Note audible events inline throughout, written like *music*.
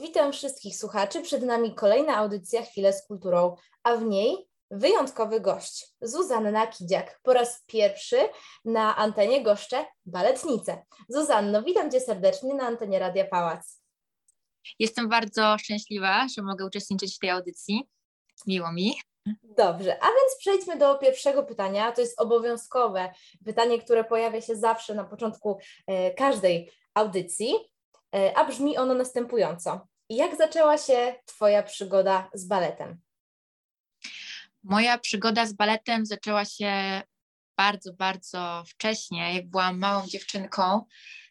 Witam wszystkich słuchaczy. Przed nami kolejna audycja Chwilę z kulturą, a w niej wyjątkowy gość, Zuzanna Kidziak. Po raz pierwszy na antenie goszczę baletnicę. Zuzanno, witam Cię serdecznie na antenie Radia Pałac. Jestem bardzo szczęśliwa, że mogę uczestniczyć w tej audycji. Miło mi. Dobrze, a więc przejdźmy do pierwszego pytania. To jest obowiązkowe pytanie, które pojawia się zawsze na początku e, każdej audycji, a brzmi ono następująco. Jak zaczęła się Twoja przygoda z baletem? Moja przygoda z baletem zaczęła się bardzo, bardzo wcześnie. Jak byłam małą dziewczynką,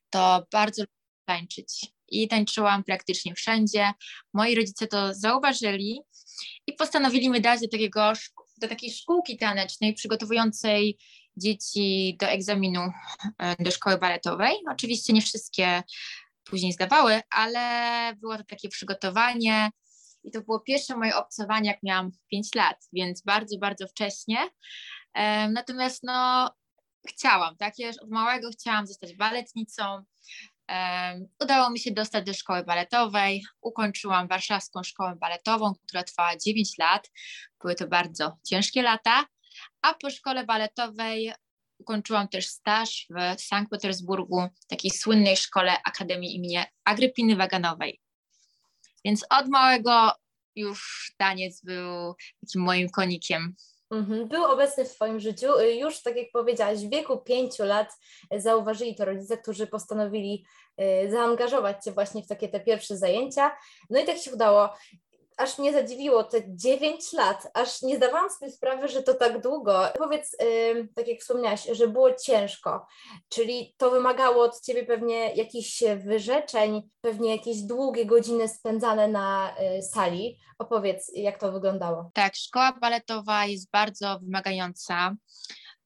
to bardzo lubiłam tańczyć i tańczyłam praktycznie wszędzie. Moi rodzice to zauważyli i postanowili mi dać do, takiego, do takiej szkółki tanecznej przygotowującej dzieci do egzaminu e, do szkoły baletowej. Oczywiście nie wszystkie później zdawały, ale było to takie przygotowanie i to było pierwsze moje obcowanie, jak miałam 5 lat, więc bardzo, bardzo wcześnie. Natomiast no, chciałam, tak? Ja już od małego chciałam zostać baletnicą. Udało mi się dostać do szkoły baletowej. Ukończyłam warszawską szkołę baletową, która trwała 9 lat. Były to bardzo ciężkie lata. A po szkole baletowej ukończyłam też staż w Sankt Petersburgu, takiej słynnej szkole Akademii imienia Agrypiny Waganowej. Więc od małego już taniec był takim moim konikiem. Mhm. Był obecny w Twoim życiu. Już, tak jak powiedziałaś, w wieku pięciu lat zauważyli to rodzice, którzy postanowili y, zaangażować Cię właśnie w takie te pierwsze zajęcia. No i tak się udało aż mnie zadziwiło te 9 lat, aż nie zdawałam sobie sprawy, że to tak długo. Powiedz, yy, tak jak wspomniałaś, że było ciężko, czyli to wymagało od Ciebie pewnie jakichś wyrzeczeń, pewnie jakieś długie godziny spędzane na yy, sali. Opowiedz, jak to wyglądało. Tak, szkoła baletowa jest bardzo wymagająca.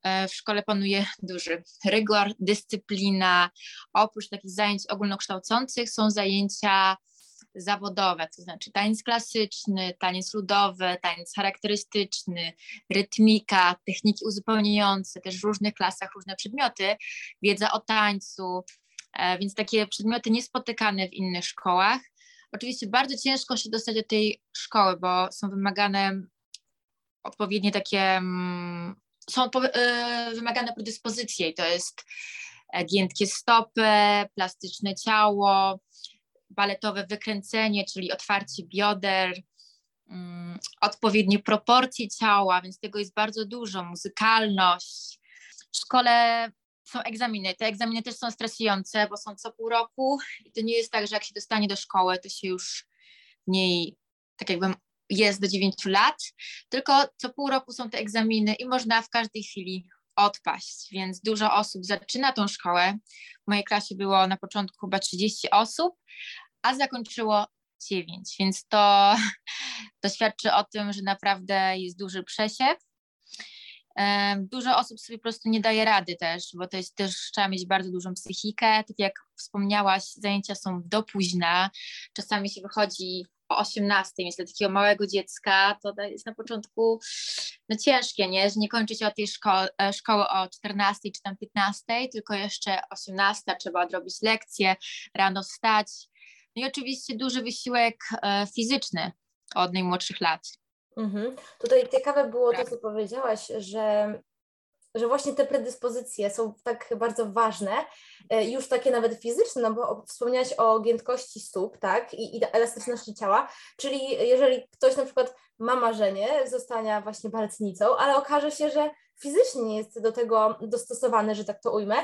E, w szkole panuje duży rygor, dyscyplina. Oprócz takich zajęć ogólnokształcących są zajęcia zawodowe, to znaczy taniec klasyczny, taniec ludowy, taniec charakterystyczny, rytmika, techniki uzupełniające, też w różnych klasach różne przedmioty, wiedza o tańcu, e, więc takie przedmioty niespotykane w innych szkołach. Oczywiście bardzo ciężko się dostać do tej szkoły, bo są wymagane odpowiednie takie, mm, są e, wymagane predyspozycje i to jest e, giętkie stopy, plastyczne ciało, baletowe wykręcenie, czyli otwarcie bioder, um, odpowiednie proporcje ciała, więc tego jest bardzo dużo, muzykalność. W szkole są egzaminy. Te egzaminy też są stresujące, bo są co pół roku i to nie jest tak, że jak się dostanie do szkoły, to się już w niej tak jakby jest do 9 lat, tylko co pół roku są te egzaminy i można w każdej chwili odpaść, więc dużo osób zaczyna tą szkołę. W mojej klasie było na początku chyba 30 osób, a zakończyło 9, więc to, to świadczy o tym, że naprawdę jest duży przesiew. Dużo osób sobie po prostu nie daje rady też, bo to jest też, trzeba mieć bardzo dużą psychikę. Tak jak wspomniałaś, zajęcia są do późna. Czasami się wychodzi o 18, więc dla takiego małego dziecka to jest na początku no ciężkie, nie? Że nie kończy się o tej szko- e, szkoły o 14 czy tam 15, tylko jeszcze 18 trzeba odrobić lekcje, rano wstać, no i oczywiście duży wysiłek e, fizyczny od najmłodszych lat. Mhm. Tutaj ciekawe było to, co powiedziałaś, że, że właśnie te predyspozycje są tak bardzo ważne, e, już takie nawet fizyczne, no bo wspomniałaś o giętkości stóp, tak, i, i elastyczności ciała, czyli jeżeli ktoś na przykład ma marzenie zostania właśnie baletnicą, ale okaże się, że fizycznie nie jest do tego dostosowany, że tak to ujmę,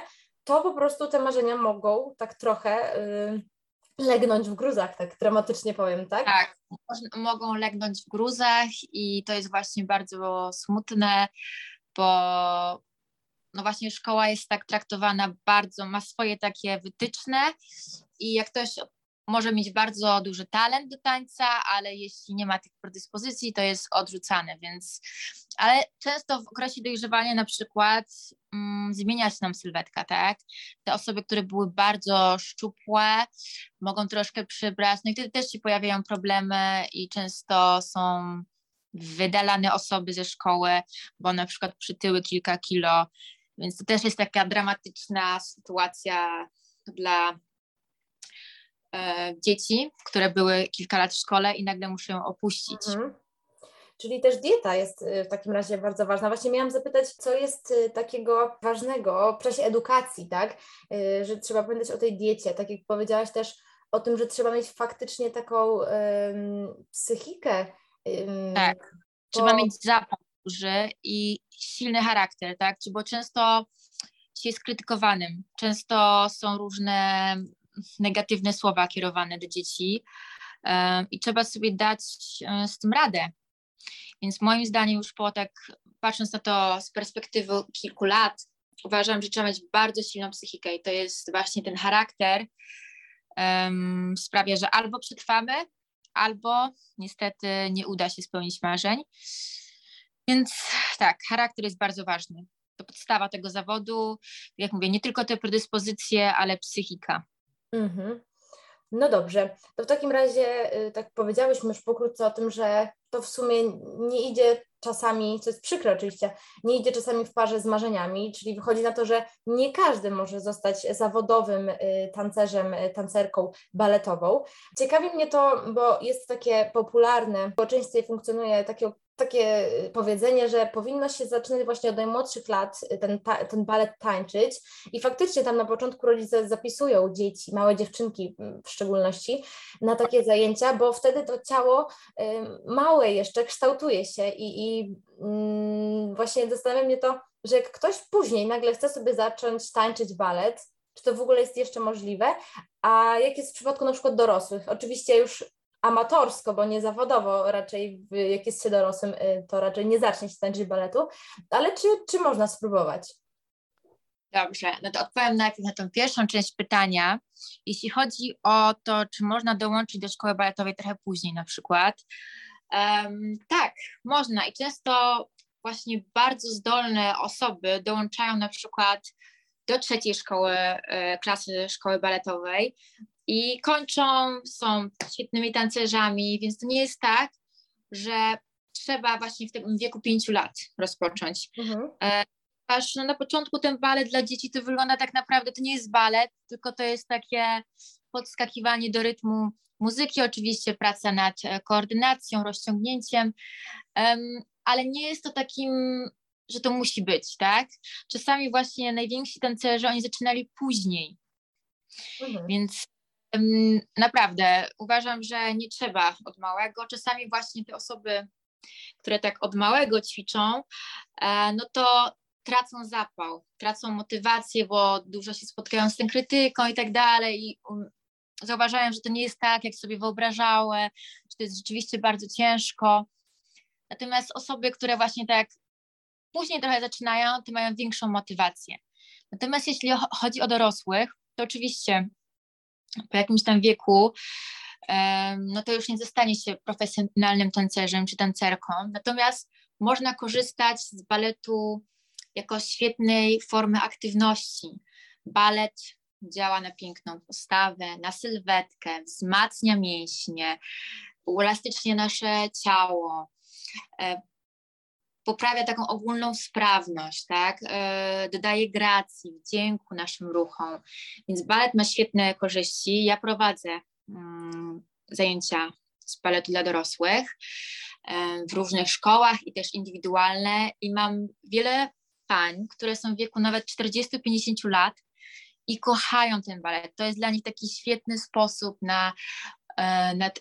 to po prostu te marzenia mogą tak trochę... Yy, legnąć w gruzach, tak dramatycznie powiem, tak? Tak, mogą legnąć w gruzach i to jest właśnie bardzo smutne, bo no właśnie szkoła jest tak traktowana bardzo, ma swoje takie wytyczne i jak ktoś może mieć bardzo duży talent do tańca, ale jeśli nie ma tych predyspozycji, to jest odrzucane, więc ale często w okresie dojrzewania na przykład mm, zmienia się nam sylwetka, tak? Te osoby, które były bardzo szczupłe, mogą troszkę przybrać, no i wtedy też się pojawiają problemy i często są wydalane osoby ze szkoły, bo na przykład przytyły kilka kilo, więc to też jest taka dramatyczna sytuacja dla e, dzieci, które były kilka lat w szkole i nagle muszą ją opuścić. Mhm. Czyli też dieta jest y, w takim razie bardzo ważna. Właśnie miałam zapytać, co jest y, takiego ważnego w czasie edukacji, tak? Y, że trzeba pamiętać o tej diecie, tak jak powiedziałaś też o tym, że trzeba mieć faktycznie taką um, psychikę. Tak, bo... trzeba mieć zapał duży i silny charakter, tak? Bo często się jest krytykowanym, często są różne negatywne słowa kierowane do dzieci i trzeba sobie dać z tym radę. Więc moim zdaniem już po tak, patrząc na to z perspektywy kilku lat, uważam, że trzeba mieć bardzo silną psychikę i to jest właśnie ten charakter um, sprawia, że albo przetrwamy, albo niestety nie uda się spełnić marzeń. Więc tak, charakter jest bardzo ważny. To podstawa tego zawodu. Jak mówię, nie tylko te predyspozycje, ale psychika. Mhm. No dobrze, to w takim razie, y, tak powiedziałyśmy już pokrótce o tym, że to w sumie nie idzie czasami, co jest przykre oczywiście, nie idzie czasami w parze z marzeniami, czyli wychodzi na to, że nie każdy może zostać zawodowym y, tancerzem, y, tancerką baletową. Ciekawi mnie to, bo jest takie popularne, w społeczeństwie funkcjonuje takie takie y, powiedzenie, że powinno się zaczynać właśnie od najmłodszych lat y, ten, ta, ten balet tańczyć i faktycznie tam na początku rodzice zapisują dzieci, małe dziewczynki w szczególności, na takie zajęcia, bo wtedy to ciało y, małe jeszcze kształtuje się i, i mm, właśnie zastanawia mnie to, że jak ktoś później nagle chce sobie zacząć tańczyć balet, czy to w ogóle jest jeszcze możliwe, a jak jest w przypadku na przykład dorosłych? Oczywiście już amatorsko, bo nie zawodowo, raczej jak jest się dorosłym, y, to raczej nie zacznie się tańczyć baletu, ale czy, czy można spróbować? Dobrze, no to odpowiem najpierw na tą pierwszą część pytania. Jeśli chodzi o to, czy można dołączyć do szkoły baletowej trochę później na przykład, um, tak, można i często właśnie bardzo zdolne osoby dołączają na przykład do trzeciej szkoły, e, klasy szkoły baletowej, i kończą, są świetnymi tancerzami, więc to nie jest tak, że trzeba właśnie w tym wieku pięciu lat rozpocząć. Mhm. E, aż no, na początku ten balet dla dzieci to wygląda tak naprawdę, to nie jest balet, tylko to jest takie podskakiwanie do rytmu muzyki, oczywiście praca nad e, koordynacją, rozciągnięciem, um, ale nie jest to takim, że to musi być, tak? Czasami właśnie najwięksi tancerze, oni zaczynali później, mhm. więc Naprawdę, uważam, że nie trzeba od małego. Czasami właśnie te osoby, które tak od małego ćwiczą, e, no to tracą zapał, tracą motywację, bo dużo się spotkają z tą krytyką i tak dalej. I um, zauważają, że to nie jest tak, jak sobie wyobrażały, że to jest rzeczywiście bardzo ciężko. Natomiast osoby, które właśnie tak później trochę zaczynają, to mają większą motywację. Natomiast jeśli chodzi o dorosłych, to oczywiście po jakimś tam wieku, no to już nie zostanie się profesjonalnym tancerzem czy tancerką. Natomiast można korzystać z baletu jako świetnej formy aktywności. Balet działa na piękną postawę, na sylwetkę, wzmacnia mięśnie, uelastycznia nasze ciało, e, poprawia taką ogólną sprawność, tak? E, dodaje gracji, wdzięku naszym ruchom. Więc balet ma świetne korzyści. Ja prowadzę mm, zajęcia z baletu dla dorosłych e, w różnych szkołach i też indywidualne i mam wiele pań, które są w wieku nawet 40-50 lat i kochają ten balet. To jest dla nich taki świetny sposób na, e, na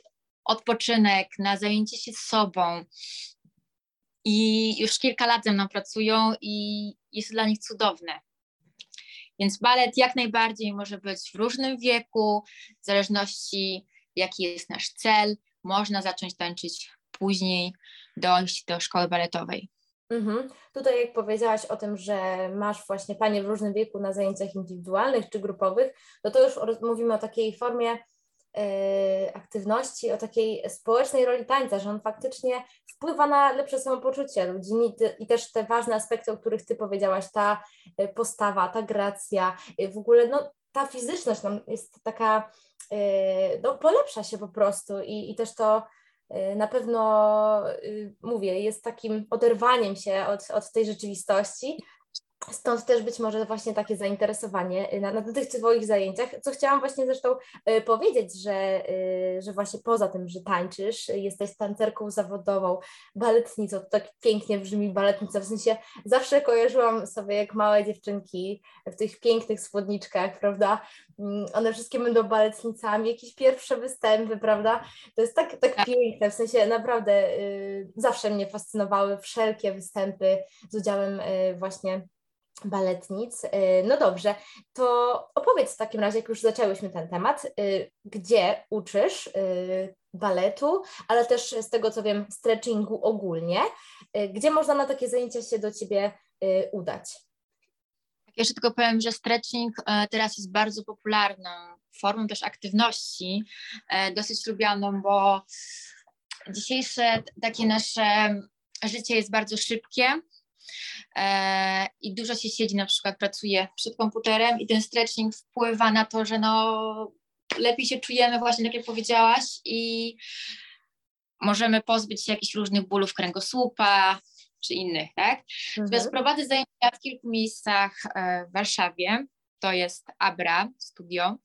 odpoczynek, na zajęcie się sobą, i już kilka lat ze mną pracują i jest dla nich cudowne. Więc balet jak najbardziej może być w różnym wieku, w zależności jaki jest nasz cel. Można zacząć tańczyć później, dojść do szkoły baletowej. Mhm. Tutaj jak powiedziałaś o tym, że masz właśnie panie w różnym wieku na zajęciach indywidualnych czy grupowych, to to już mówimy o takiej formie aktywności, o takiej społecznej roli tańca, że on faktycznie wpływa na lepsze samopoczucie ludzi. I też te ważne aspekty, o których Ty powiedziałaś, ta y, postawa, ta gracja, y, w ogóle no, ta fizyczność nam jest taka, no, polepsza się po prostu. I, i też to na pewno, mówię, jest takim oderwaniem się od, od tej rzeczywistości, Stąd też być może właśnie takie zainteresowanie y, na, na tych Twoich zajęciach, co chciałam właśnie zresztą y, powiedzieć, że, y, że właśnie poza tym, że tańczysz, jesteś tancerką zawodową, baletnicą, to tak pięknie brzmi baletnica, w sensie zawsze kojarzyłam sobie jak małe dziewczynki w tych pięknych spódniczkach, prawda, mm, one wszystkie będą baletnicami, jakieś pierwsze występy, prawda, to jest tak, tak, tak. piękne, w sensie naprawdę zawsze mnie fascynowały wszelkie występy z udziałem właśnie baletnic. Y, no dobrze, to opowiedz w takim razie, jak już zaczęłyśmy ten temat, y, gdzie uczysz y, baletu, ale też z tego co wiem, stretchingu ogólnie. Gdzie można na takie zajęcia się do Ciebie udać? Tak, jeszcze tylko powiem, że stretching e, teraz jest bardzo popularną formą też aktywności, e, dosyć lubianą, bo dzisiejsze takie nasze życie jest bardzo szybkie, i dużo się siedzi, na przykład pracuje przed komputerem i ten stretching wpływa na to, że no lepiej się czujemy właśnie, tak jak powiedziałaś i możemy pozbyć się jakichś różnych bólów kręgosłupa czy innych, tak? Mhm. prowadzę zajęcia w kilku miejscach e, w Warszawie. To jest Abra Studio.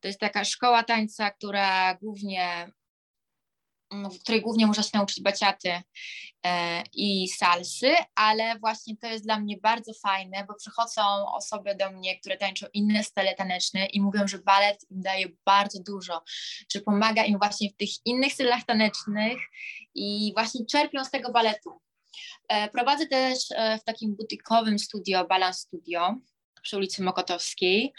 To jest taka szkoła tańca, która głównie w której głównie można się nauczyć baciaty e, i salsy, ale właśnie to jest dla mnie bardzo fajne, bo przychodzą osoby do mnie, które tańczą inne style taneczne i mówią, że balet im daje bardzo dużo, że pomaga im właśnie w tych innych stylach tanecznych i właśnie czerpią z tego baletu. E, prowadzę też e, w takim butikowym studio, Balance Studio przy ulicy Mokotowskiej.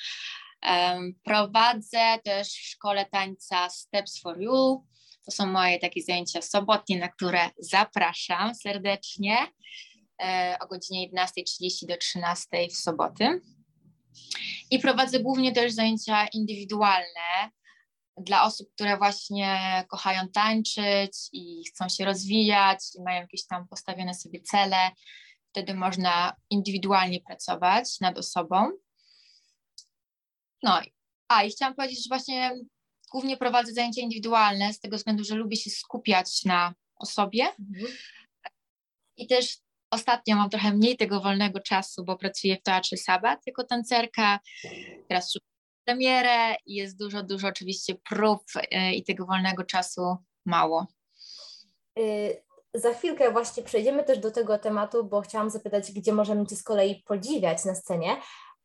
Prowadzę też w szkole tańca Steps for You, to są moje takie zajęcia sobotnie, na które zapraszam serdecznie e, o godzinie 11.30 do 13.00 w soboty. I prowadzę głównie też zajęcia indywidualne dla osób, które właśnie kochają tańczyć i chcą się rozwijać i mają jakieś tam postawione sobie cele. Wtedy można indywidualnie pracować nad osobą. No, a i chciałam powiedzieć, że właśnie głównie prowadzę zajęcia indywidualne z tego względu, że lubię się skupiać na osobie. Mhm. I też ostatnio mam trochę mniej tego wolnego czasu, bo pracuję w Teatrze Sabat jako tancerka. Teraz szukam premierę i jest dużo, dużo oczywiście prób e, i tego wolnego czasu mało. Y za chwilkę właśnie przejdziemy też do tego tematu, bo chciałam zapytać, gdzie możemy Cię z kolei podziwiać na scenie,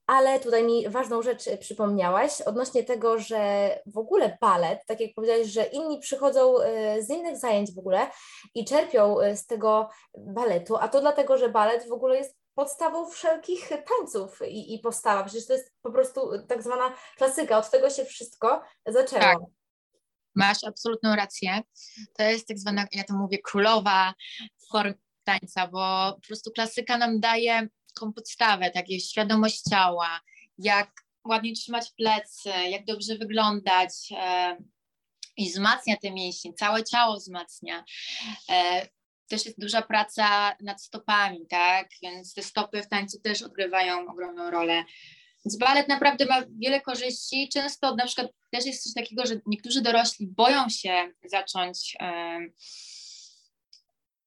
ale tutaj mi ważną rzecz y, przypomniałaś odnośnie tego, że w ogóle balet, tak jak powiedziałaś, że inni przychodzą y, z innych zajęć w ogóle i czerpią y, z tego baletu, a to dlatego, że balet w ogóle jest podstawą wszelkich tańców i, i postawa. Przecież to jest po prostu tak zwana klasyka, od tego się wszystko zaczęło. Tak. Masz absolutną rację. To jest tak zwana, ja to mówię, królowa form tańca, bo po prostu klasyka nam daje taką podstawę, takie świadomość ciała, jak ładnie trzymać plecy, jak dobrze wyglądać e, i wzmacnia te mięśnie, całe ciało wzmacnia. E, też jest duża praca nad stopami, tak? Więc te stopy w tańcu też odgrywają ogromną rolę. Więc balet naprawdę ma wiele korzyści. Często na przykład też jest coś takiego, że niektórzy dorośli boją się zacząć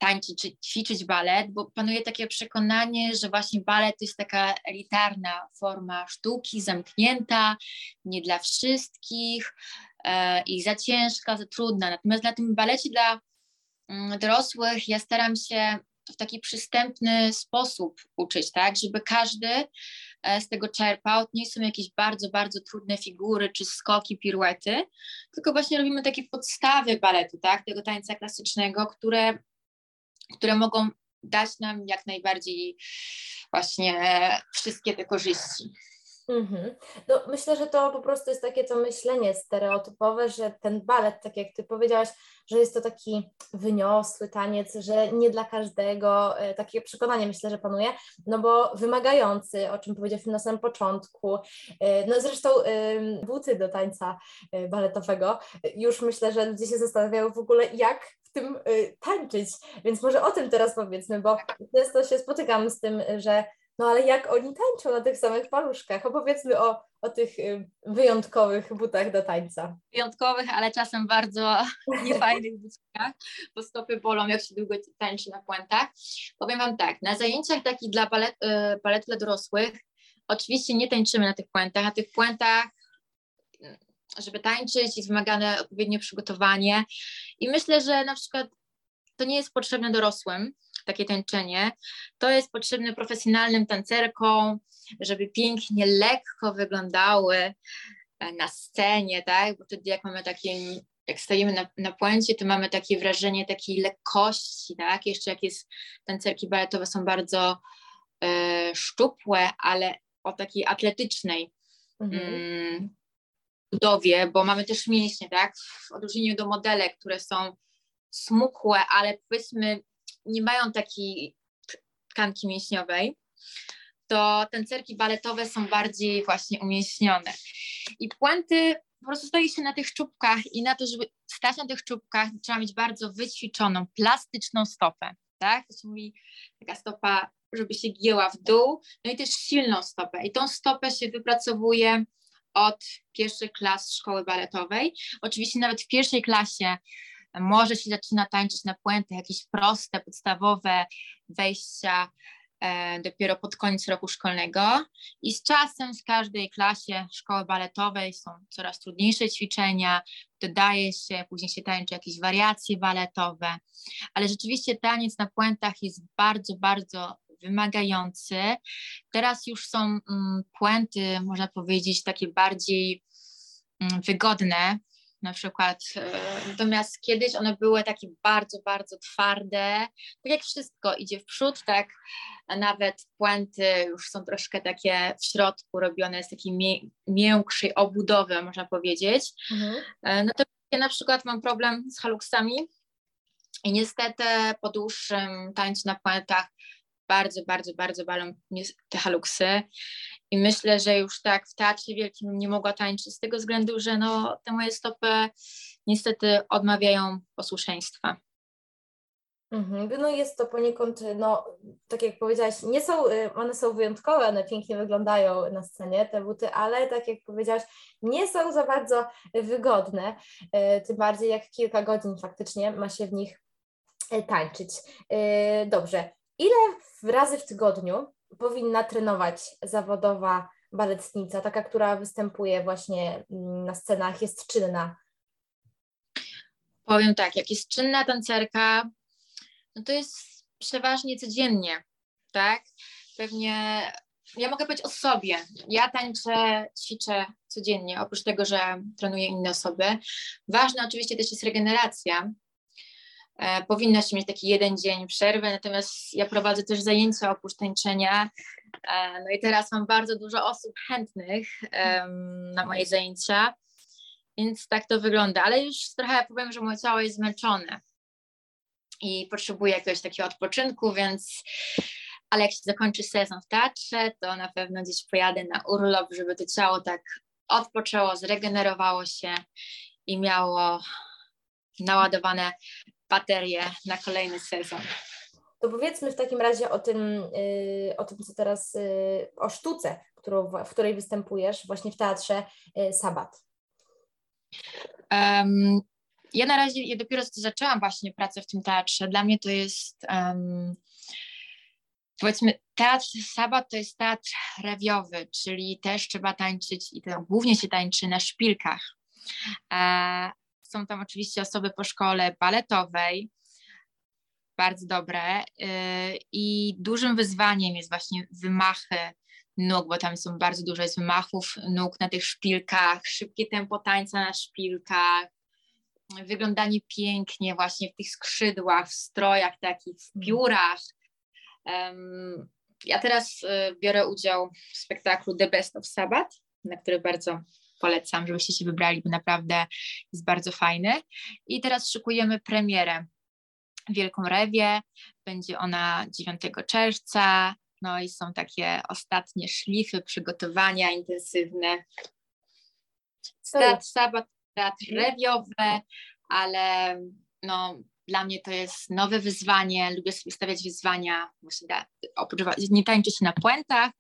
tańczyć czy ćwiczyć balet, bo panuje takie przekonanie, że właśnie balet to jest taka elitarna forma sztuki, zamknięta, nie dla wszystkich e, i za ciężka, za trudna. Natomiast na tym balecie dla mm, dorosłych ja staram się w taki przystępny sposób uczyć, tak, żeby każdy e, z tego czerpał. Nie są jakieś bardzo, bardzo trudne figury czy skoki, piruety, tylko właśnie robimy takie podstawy baletu, tak, tego tańca klasycznego, które które mogą dać nam jak najbardziej właśnie wszystkie te korzyści. Mhm. No, myślę, że to po prostu jest takie to myślenie stereotypowe, że ten balet, tak jak Ty powiedziałaś, że jest to taki wyniosły taniec, że nie dla każdego, e, takie przekonanie myślę, że panuje, no bo wymagający, o czym powiedzieliśmy na samym początku, e, no zresztą buty do tańca e, baletowego, już myślę, że ludzie się zastanawiają w ogóle, jak w tym tańczyć, więc może o tym teraz powiedzmy, bo często się spotykam z tym, że No ale jak oni tańczą na tych samych paluszkach? Opowiedzmy o, o tych y, wyjątkowych butach do tańca. Wyjątkowych, ale czasem bardzo *laughs* niefajnych butach, bo stopy bolą, jak się długo tańczy na puentach. Powiem Wam tak, na zajęciach takich dla balet, y, baletu dla dorosłych oczywiście nie tańczymy na tych puentach. Na tych puentach żeby tańczyć, jest wymagane odpowiednie przygotowanie. I myślę, że na przykład to nie jest potrzebne dorosłym, takie tańczenie. To jest potrzebne profesjonalnym tancerkom, żeby pięknie, lekko wyglądały e, na scenie, tak? Bo wtedy jak mamy takie, jak stajemy na, na puencie, to mamy takie wrażenie takiej lekkości, tak? Jeszcze jak jest, tancerki baletowe są bardzo e, szczupłe, ale o takiej atletycznej mhm. mm, budowie, bo mamy też mięśnie, tak? W odróżnieniu do modelek, które są smukłe, ale powiedzmy nie mają takiej tkanki mięśniowej, to tancerki baletowe są bardziej właśnie umieśnione. I puenty po prostu stoi się na tych czubkach i na to, żeby stać na tych czubkach, trzeba mieć bardzo wyćwiczoną, plastyczną stopę, tak? To się mówi taka stopa, żeby się gięła w dół, no i też silną stopę. I tą stopę się wypracowuje od pierwszych klas szkoły baletowej. Oczywiście nawet w pierwszej klasie może się zaczyna tańczyć na puenty, jakieś proste, podstawowe wejścia e, dopiero pod koniec roku szkolnego. I z czasem w każdej klasie szkoły baletowej są coraz trudniejsze ćwiczenia, dodaje się, później się tańczy jakieś wariacje baletowe, ale rzeczywiście taniec na puentach jest bardzo, bardzo wymagający. Teraz już są mm, puenty, można powiedzieć, takie bardziej mm, wygodne, na przykład. E, natomiast kiedyś one były takie bardzo, bardzo twarde. Tak jak wszystko idzie w przód, tak nawet puenty już są troszkę takie w środku robione z takiej miększej obudowy, można powiedzieć. Mhm. E, no to ja na przykład mam problem z haluksami i niestety po dłuższym tańcu na puentach bardzo, bardzo, bardzo balą te haluksy i myślę, że już tak w Teatrze Wielkim nie mogła tańczyć z tego względu, że no, te moje stopy niestety odmawiają posłuszeństwa. Mhm. No jest to poniekąd, no tak jak powiedziałaś, nie są, y, one są wyjątkowe, one pięknie wyglądają na scenie, te buty, ale tak jak powiedziałaś, nie są za bardzo wygodne, y, tym bardziej jak kilka godzin faktycznie ma się w nich y, tańczyć. Dobrze, ile razy w tygodniu powinna trenować zawodowa baletnica, taka, która występuje właśnie mm, na scenach, jest czynna? Powiem tak, jak jest czynna tancerka, no to jest przeważnie codziennie, tak? Pewnie ja mogę powiedzieć o sobie. Ja tańczę, ćwiczę codziennie, oprócz tego, że trenuję inne osoby. Ważna oczywiście też jest regeneracja, powinna się mieć taki jeden dzień przerwy, natomiast ja prowadzę też zajęcia oprócz tańczenia. E, no i teraz mam bardzo dużo osób chętnych na moje zajęcia, więc tak to wygląda, ale już trochę powiem, że moje ciało jest zmęczone i potrzebuję jakiegoś takiego odpoczynku, więc ale jak się zakończy sezon w teatrze, to na pewno gdzieś pojadę na urlop, żeby to ciało tak odpoczęło, zregenerowało się i miało naładowane baterię na kolejny sezon. To powiedzmy w takim razie o tym, yy, o tym co teraz, yy, o sztuce, którą, w której występujesz właśnie w teatrze yy, Sabat. Um, ja na razie ja dopiero zaczęłam właśnie pracę w tym teatrze. Dla mnie to jest um, powiedzmy teatr Sabat to jest teatr rewiowy, czyli też trzeba tańczyć i to głównie się tańczy na szpilkach. E, są tam oczywiście osoby po szkole baletowej, bardzo dobre. Y, I dużym wyzwaniem jest właśnie wymachy nóg, bo tam są bardzo dużo jest wymachów nóg na tych szpilkach, szybkie tempo tańca na szpilkach, wyglądanie pięknie właśnie w tych skrzydłach, w strojach takich, w mhm. piórach. Ja teraz y, biorę udział w spektaklu The Best of Sabbath, na który bardzo polecam, żebyście się wybrali, bo naprawdę jest bardzo fajny. I teraz szykujemy premierę Wielką Rewię. Będzie ona 9 czerwca. No i są takie ostatnie szlify, przygotowania intensywne. Stat, sabat, teatr rewiowy, ale no, dla mnie to jest nowe wyzwanie, lubię sobie stawiać wyzwania, właśnie da, oprócz, nie tańczyć na puentach,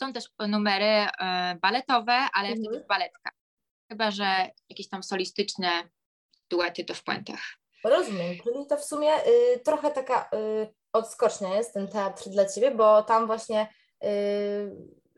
są też numery e, baletowe, ale mhm. wtedy w baletkach, chyba, że jakieś tam solistyczne duety to w puentach. Rozumiem, czyli to w sumie y, trochę taka y, odskocznia jest ten teatr dla Ciebie, bo tam właśnie y,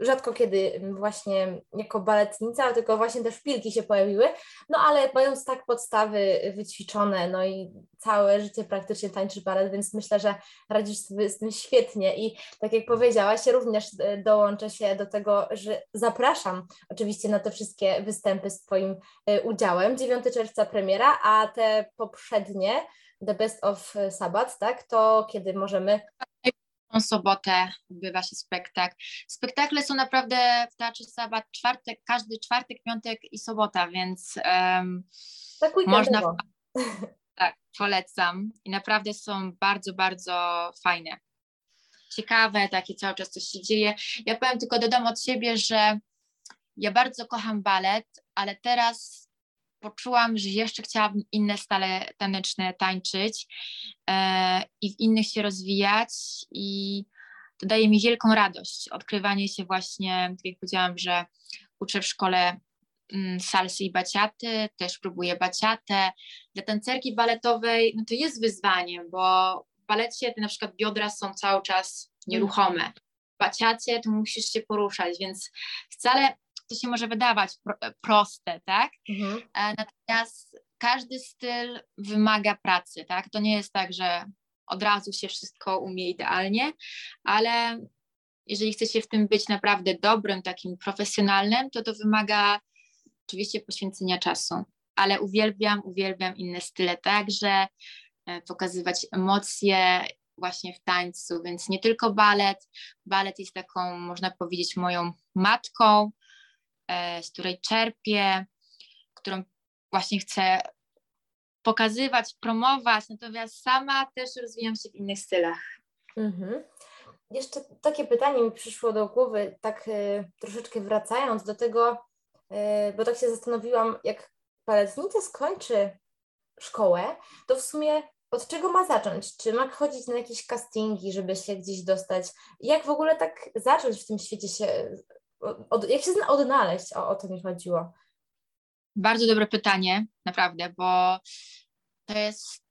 rzadko kiedy właśnie jako baletnica, tylko właśnie te szpilki się pojawiły, no ale mając tak podstawy wyćwiczone, no i całe życie praktycznie tańczysz balet, więc myślę, że radzisz sobie z tym świetnie i tak jak powiedziałaś, również e, dołączę się do tego, że zapraszam oczywiście na te wszystkie występy z Twoim e, udziałem. 9 czerwca premiera, a te poprzednie The Best of Sabbath, tak? To kiedy możemy sobotę odbywa się spektakl. Spektakle są naprawdę w Teatrze Sabat czwartek, każdy czwartek, piątek i sobota, więc um, tak można... Tak, polecam. I naprawdę są bardzo, bardzo fajne. Ciekawe, takie cały czas coś się dzieje. Ja powiem tylko, dodam od siebie, że ja bardzo kocham balet, ale teraz poczułam, że jeszcze chciałabym inne stale taneczne tańczyć e, i w innych się rozwijać i to daje mi wielką radość, odkrywanie się właśnie, tak jak powiedziałam, że uczę w szkole mm, salsy i baciaty, też próbuję baciatę. Dla tancerki baletowej no to jest wyzwanie, bo w balecie te na przykład biodra są cały czas nieruchome. W baciacie to musisz się poruszać, więc wcale to się może wydawać pro, proste, tak? Mhm. E, natomiast każdy styl wymaga pracy, tak? To nie jest tak, że od razu się wszystko umie idealnie, ale jeżeli chce się w tym być naprawdę dobrym, takim profesjonalnym, to to wymaga oczywiście poświęcenia czasu. Ale uwielbiam, uwielbiam inne style także, e, pokazywać emocje właśnie w tańcu, więc nie tylko balet. Balet jest taką, można powiedzieć, moją matką, E, z której czerpię, którą właśnie chcę pokazywać, promować, natomiast sama też rozwijam się w innych stylach. Mhm. Jeszcze takie pytanie mi przyszło do głowy, tak y, troszeczkę wracając do tego, y, bo tak się zastanowiłam, jak baletnica skończy szkołę, to w sumie od czego ma zacząć? Czy ma chodzić na jakieś castingi, żeby się gdzieś dostać? Jak w ogóle tak zacząć w tym świecie się od, jak się odnaleźć? O, o to mi chodziło. Bardzo dobre pytanie, naprawdę, bo to jest,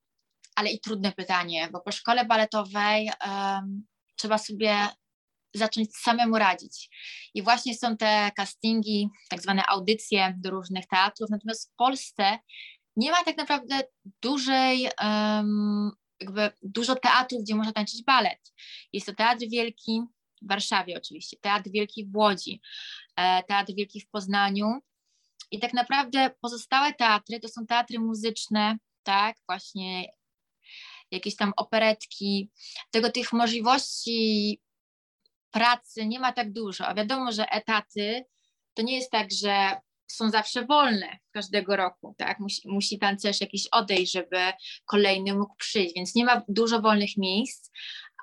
ale i trudne pytanie, bo po szkole baletowej um, trzeba sobie zacząć samemu radzić. I właśnie są te castingi, tak zwane audycje do różnych teatrów, natomiast w Polsce nie ma tak naprawdę dużej, um, jakby dużo teatrów, gdzie można tańczyć balet. Jest to Teatr Wielki, w Warszawie oczywiście, Teatr Wielki w Łodzi, e, Teatr Wielki w Poznaniu. I tak naprawdę pozostałe teatry to są teatry muzyczne, tak, właśnie jakieś tam operetki. Tego tych możliwości pracy nie ma tak dużo, a wiadomo, że etaty to nie jest tak, że są zawsze wolne każdego roku, tak? Musi, musi tancerz jakiś odejść, żeby kolejny mógł przyjść, więc nie ma dużo wolnych miejsc,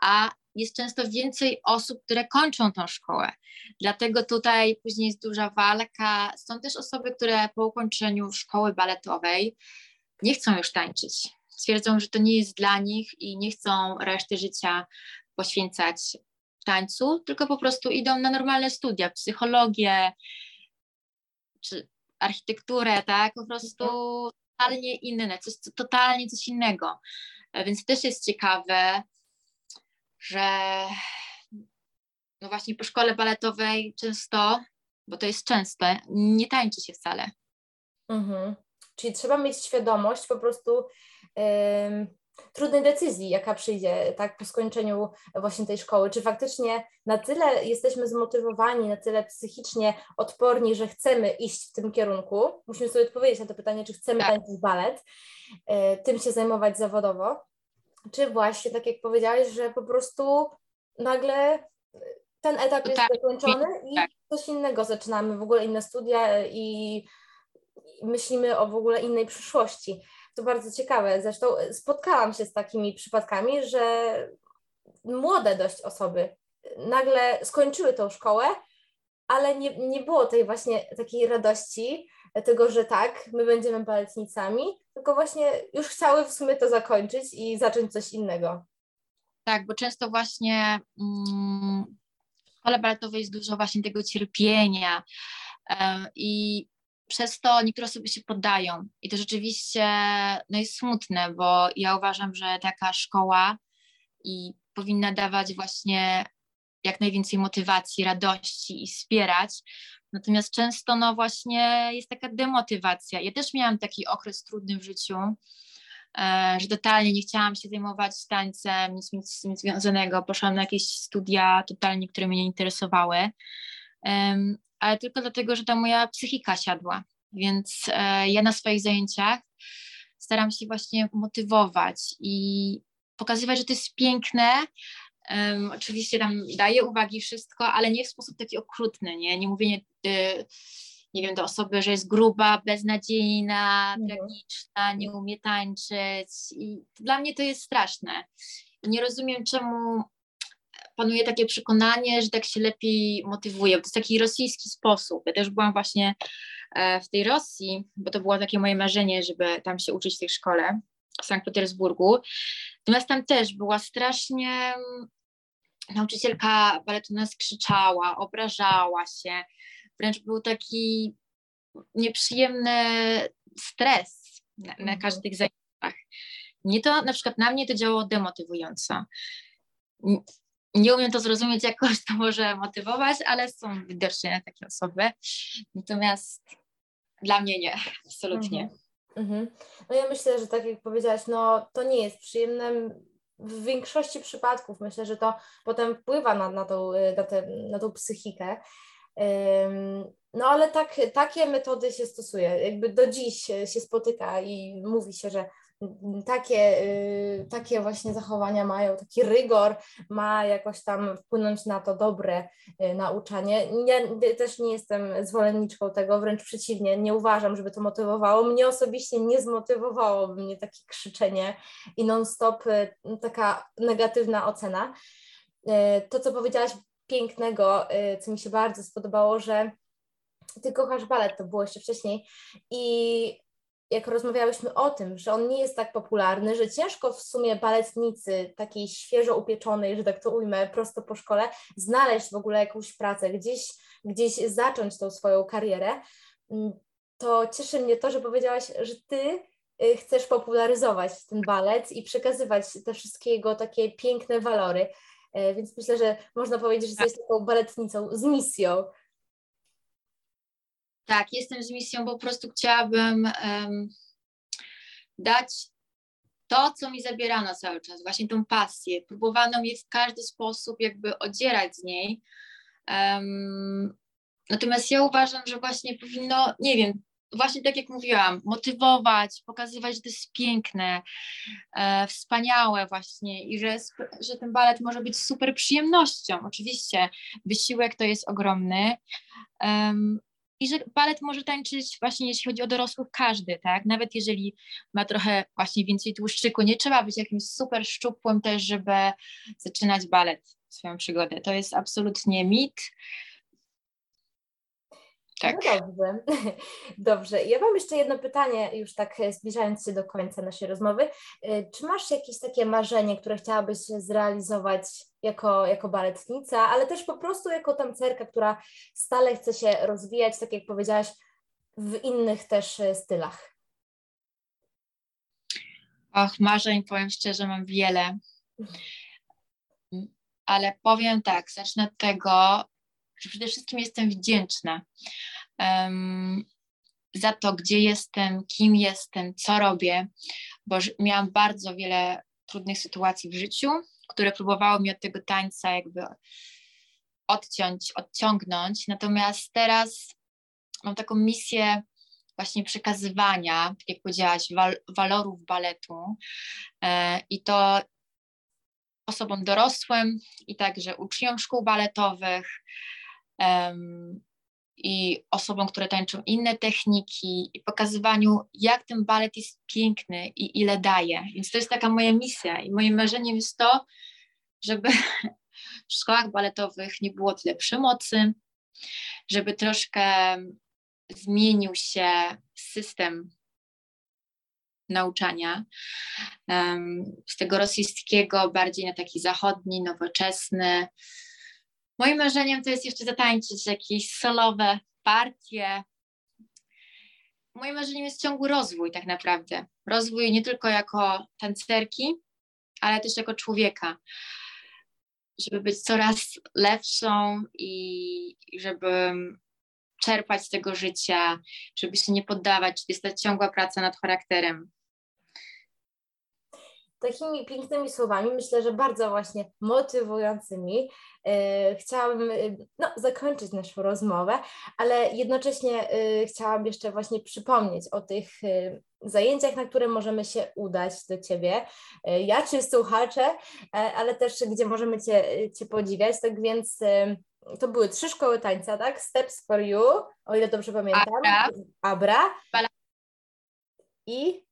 a jest często więcej osób, które kończą tą szkołę. Dlatego tutaj później jest duża walka. Są też osoby, które po ukończeniu szkoły baletowej nie chcą już tańczyć. Stwierdzą, że to nie jest dla nich i nie chcą reszty życia poświęcać tańcu, tylko po prostu idą na normalne studia, psychologię czy architekturę, tak? Po prostu totalnie inne, coś, totalnie coś innego. Więc też jest ciekawe, że no właśnie po szkole baletowej często, bo to jest częste, nie tańczy się wcale. Mhm. Czyli trzeba mieć świadomość po prostu trudnej decyzji, jaka przyjdzie tak po skończeniu właśnie tej szkoły. Czy faktycznie na tyle jesteśmy zmotywowani, na tyle psychicznie odporni, że chcemy iść w tym kierunku? Musimy sobie odpowiedzieć na to pytanie, czy chcemy tak. tańczyć balet, y, tym się zajmować zawodowo, czy właśnie, tak jak powiedziałeś, że po prostu nagle ten etap jest tak, zakończony i tak. coś innego zaczynamy, w ogóle inne studia i, myślimy o w ogóle innej przyszłości. To bardzo ciekawe. Zresztą spotkałam się z takimi przypadkami, że młode dość osoby nagle skończyły tą szkołę, ale nie, nie było tej właśnie takiej radości, tego, że tak, my będziemy baletnicami, tylko właśnie już chciały w sumie to zakończyć i zacząć coś innego. Tak, bo często właśnie mm, w szkole baletowej jest dużo właśnie tego cierpienia i przez to niektóre osoby się poddają i to rzeczywiście no jest smutne, bo ja uważam, że taka szkoła i powinna dawać właśnie jak najwięcej motywacji, radości i wspierać. Natomiast często no właśnie jest taka demotywacja. Ja też miałam taki okres trudny w życiu, e, że totalnie nie chciałam się zajmować tańcem, nic, nic tym związanego. Poszłam na jakieś studia totalnie, które mnie nie interesowały, ale tylko dlatego, że ta moja psychika siadła. Więc e, ja na swoich zajęciach staram się właśnie motywować i pokazywać, że to jest piękne. Um, oczywiście tam daję uwagi wszystko, ale nie w sposób taki okrutny, nie? Nie mówienie, y, nie wiem, do osoby, że jest gruba, beznadziejna, mhm. tragiczna, nie umie tańczyć i dla mnie to jest straszne. nie rozumiem, czemu panuje takie przekonanie, że tak się lepiej motywuje. To jest taki rosyjski sposób. Ja też byłam właśnie e, w tej Rosji, bo to było takie moje marzenie, żeby tam się uczyć w tej szkole w Sankt Petersburgu. Natomiast tam też była strasznie nauczycielka baletu nas krzyczała, obrażała się, wręcz był taki nieprzyjemny stres na, na mhm. każdych zajęciach. Mnie to, na przykład na mnie to działało demotywująco nie umiem to zrozumieć, jak kogoś to może motywować, ale są widocznie takie osoby. Natomiast dla mnie nie, absolutnie. Mhm. Mhm. No ja myślę, że tak jak powiedziałaś, no to nie jest przyjemne. W większości przypadków myślę, że to potem wpływa na, na, tą, na, te, na tą psychikę. No ale tak, takie metody się stosuje. Jakby do dziś się spotyka i mówi się, że takie, y, takie właśnie zachowania mają, taki rygor ma jakoś tam wpłynąć na to dobre y, nauczanie. Ja też nie jestem zwolenniczką tego, wręcz przeciwnie, nie uważam, żeby to motywowało. Mnie osobiście nie zmotywowałoby mnie takie krzyczenie i non-stop y, taka negatywna ocena. To, co powiedziałaś pięknego, co mi się bardzo spodobało, że ty kochasz balet, to było jeszcze wcześniej i jak rozmawiałyśmy o tym, że on nie jest tak popularny, że ciężko w sumie baletnicy takiej świeżo upieczonej, że tak to ujmę, prosto po szkole, znaleźć w ogóle jakąś pracę, gdzieś, gdzieś zacząć tą swoją karierę, mm, to cieszy mnie to, że powiedziałaś, że ty y, chcesz popularyzować ten balet i przekazywać te wszystkie jego takie piękne walory. Y, więc myślę, że można powiedzieć, że jesteś taką baletnicą z misją. Tak, jestem z misją, bo po prostu chciałabym um, dać to, co mi zabierano cały czas, właśnie tą pasję. Próbowano mnie w każdy sposób jakby odzierać z niej. Um, natomiast ja uważam, że właśnie powinno, nie wiem, właśnie tak jak mówiłam, motywować, pokazywać, że to jest piękne, e, wspaniałe właśnie i że, że ten balet może być super przyjemnością. Oczywiście wysiłek to jest ogromny, um, i że balet może tańczyć właśnie jeśli chodzi o dorosłych każdy, tak? Nawet jeżeli ma trochę właśnie więcej tłuszczyku, nie trzeba być jakimś super szczupłym też, żeby zaczynać balet, swoją przygodę. To jest absolutnie mit. Tak. No dobrze, *laughs* dobrze. Ja mam jeszcze jedno pytanie, już tak zbliżając się do końca naszej rozmowy. Y, czy masz jakieś takie marzenie, które chciałabyś zrealizować jako, jako baletnica, ale też po prostu jako tancerka, która stale chce się rozwijać, tak jak powiedziałaś, w innych też y, stylach? Och, marzeń, powiem szczerze, mam wiele. Ale powiem tak, zacznę od tego, że przede wszystkim jestem wdzięczna um, za to, gdzie jestem, kim jestem, co robię, bo miałam bardzo wiele trudnych sytuacji w życiu, które próbowały mi od tego tańca jakby odciąć, odciągnąć. Natomiast teraz mam taką misję właśnie przekazywania, tak jak powiedziałaś, wal, walorów baletu e, i to osobom dorosłym i także uczniom szkół baletowych, i osobom, które tańczą inne techniki i pokazywaniu, jak ten balet jest piękny i ile daje. Więc to jest taka moja misja i moim marzeniem jest to, żeby *laughs* w szkołach baletowych nie było tyle przemocy, żeby troszkę zmienił się system nauczania z tego rosyjskiego bardziej na taki zachodni, nowoczesny. Moim marzeniem to jest jeszcze zatańczyć jakieś solowe partie. Moim marzeniem jest ciągły rozwój tak naprawdę. Rozwój nie tylko jako tancerki, ale też jako człowieka. Żeby być coraz lepszą i żeby czerpać z tego życia, żeby się nie poddawać, jest ta ciągła praca nad charakterem takimi pięknymi słowami, myślę, że bardzo właśnie motywującymi, e, chciałabym e, no, zakończyć naszą rozmowę, ale jednocześnie e, chciałam jeszcze właśnie przypomnieć o tych zajęciach, na które możemy się udać do Ciebie, ja czy słuchacze, ale też gdzie możemy Cię, cię podziwiać, tak więc to były trzy szkoły tańca, tak? Steps for You, o ile dobrze pamiętam. Abra. Abra. Balans. I...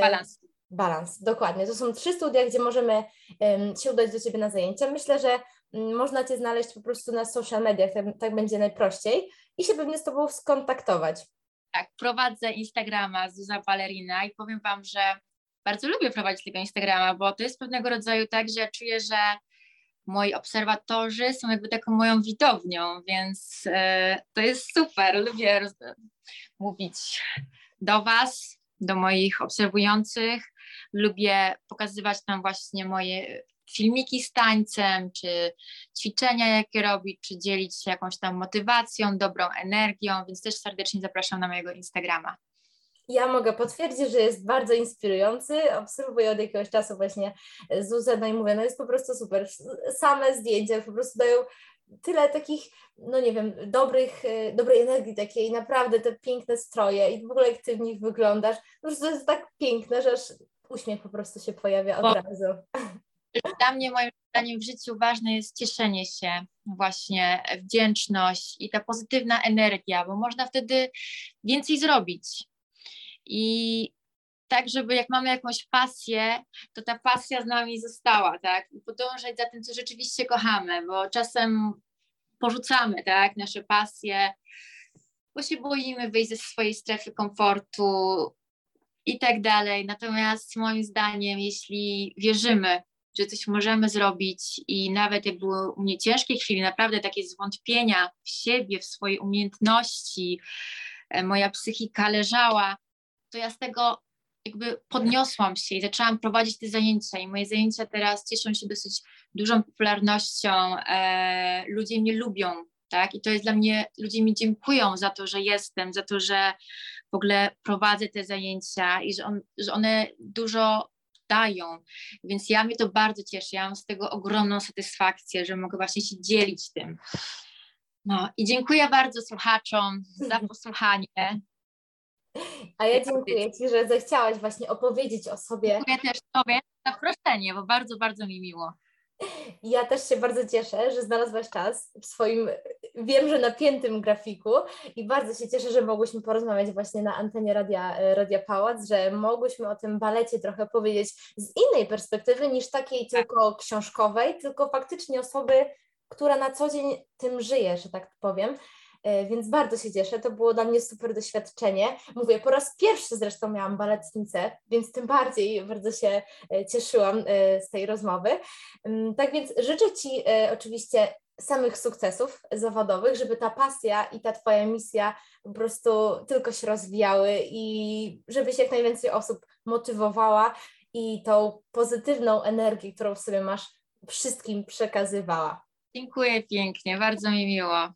Balans. Balans, dokładnie. To są trzy studia, gdzie możemy um, się udać do Ciebie na zajęcia. Myślę, że um, można Cię znaleźć po prostu na social mediach, tak, tak, będzie najprościej i się pewnie z Tobą skontaktować. Tak, prowadzę Instagrama Zuza Balerina i powiem Wam, że bardzo lubię prowadzić tego Instagrama, bo to jest pewnego rodzaju tak, że czuję, że moi obserwatorzy są jakby taką moją widownią, więc e, to jest super. Lubię mówić do Was, do moich obserwujących, lubię pokazywać tam właśnie moje filmiki z tańcem, czy ćwiczenia, jakie robić, czy dzielić się jakąś tam motywacją, dobrą energią, więc też serdecznie zapraszam na mojego Instagrama. Ja mogę potwierdzić, że jest bardzo inspirujący. Obserwuję od jakiegoś czasu właśnie Zuzę, no i mówię, no jest po prostu super. Same zdjęcia po prostu dają tyle takich, no nie wiem, dobrych, dobrej energii takiej, naprawdę te piękne stroje i w ogóle jak ty w nich wyglądasz, no to jest tak piękne, że aż uśmiech po prostu się pojawia od razu. Dla mnie moim zdaniem w życiu ważne jest cieszenie się, właśnie wdzięczność i ta pozytywna energia, bo można wtedy więcej zrobić. I tak, żeby jak mamy jakąś pasję, to ta pasja z nami została, tak? Podążać za tym, co rzeczywiście kochamy, bo czasem porzucamy, tak, nasze pasje, bo się boimy wyjść ze swojej strefy komfortu, i tak dalej. Natomiast moim zdaniem, jeśli wierzymy, że coś możemy zrobić i nawet jak były u mnie ciężkie chwile, naprawdę takie zwątpienia w siebie, w swojej umiejętności, e, moja psychika leżała, to ja z tego jakby podniosłam się i zaczęłam prowadzić te zajęcia i moje zajęcia teraz cieszą się dosyć dużą popularnością, e, ludzie mnie lubią, tak, i to jest dla mnie, ludzie mi dziękują za to, że jestem, za to, że w ogóle prowadzę te zajęcia i że, on, że one dużo dają. Więc ja mnie to bardzo cieszy. Ja mam z tego ogromną satysfakcję, że mogę właśnie się dzielić tym. No i dziękuję bardzo słuchaczom za *laughs* posłuchanie. A ja dziękuję Ci, że zechciałaś właśnie opowiedzieć o sobie. Dziękuję też Tobie za zaproszenie, bo bardzo, bardzo mi miło. Ja też się bardzo cieszę, że znalazłaś czas w swoim, wiem, że napiętym grafiku i bardzo się cieszę, że mogłyśmy porozmawiać właśnie na antenie Radia, Radia Pałac, że mogłyśmy o tym balecie trochę powiedzieć z innej perspektywy niż takiej tylko książkowej, tylko faktycznie osoby, która na co dzień tym żyje, że tak powiem. E, więc bardzo się cieszę. To było dla mnie super doświadczenie. Mówię, po raz pierwszy zresztą miałam baletnicę, więc tym bardziej bardzo się e, cieszyłam e, z tej rozmowy. Mm, tak więc życzę Ci oczywiście samych sukcesów zawodowych, żeby ta pasja i ta Twoja misja po prostu tylko się rozwijały i żebyś jak najwięcej osób motywowała i tą pozytywną energię, którą w sobie masz, wszystkim przekazywała. Dziękuję pięknie, bardzo mi miło.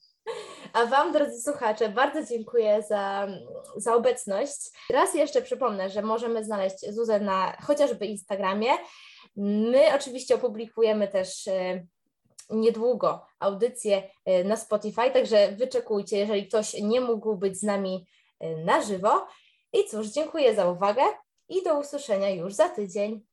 A Wam, drodzy słuchacze, bardzo dziękuję za, za obecność. Raz jeszcze przypomnę, że możemy znaleźć Zuzę na chociażby Instagramie. My oczywiście opublikujemy też e, niedługo audycję e, na Spotify, także wyczekujcie, jeżeli ktoś nie mógł być z nami e, na żywo. I cóż, dziękuję za uwagę i do usłyszenia już za tydzień.